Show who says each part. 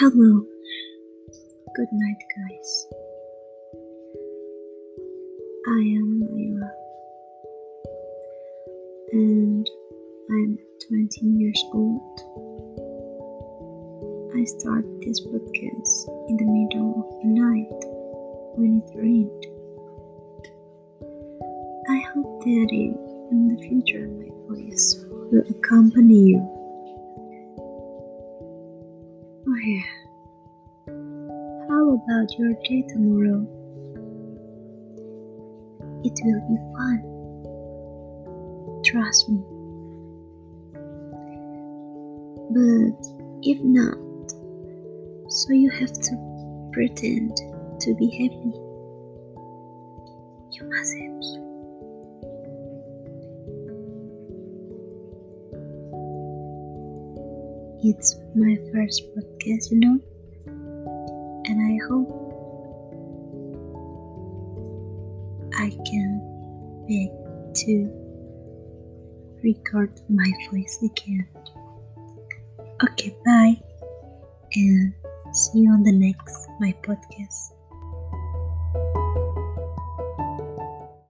Speaker 1: Hello. Good night, guys. I am Layla. And I'm 20 years old. I started this podcast in the middle of the night when it rained. I hope that in the future my voice will accompany you. Yeah. How about your day tomorrow? It will be fun. Trust me. But if not, so you have to pretend to be happy. You must happy. It's my first podcast, you know, and I hope I can beg to record my voice again. Okay, bye, and see you on the next my podcast.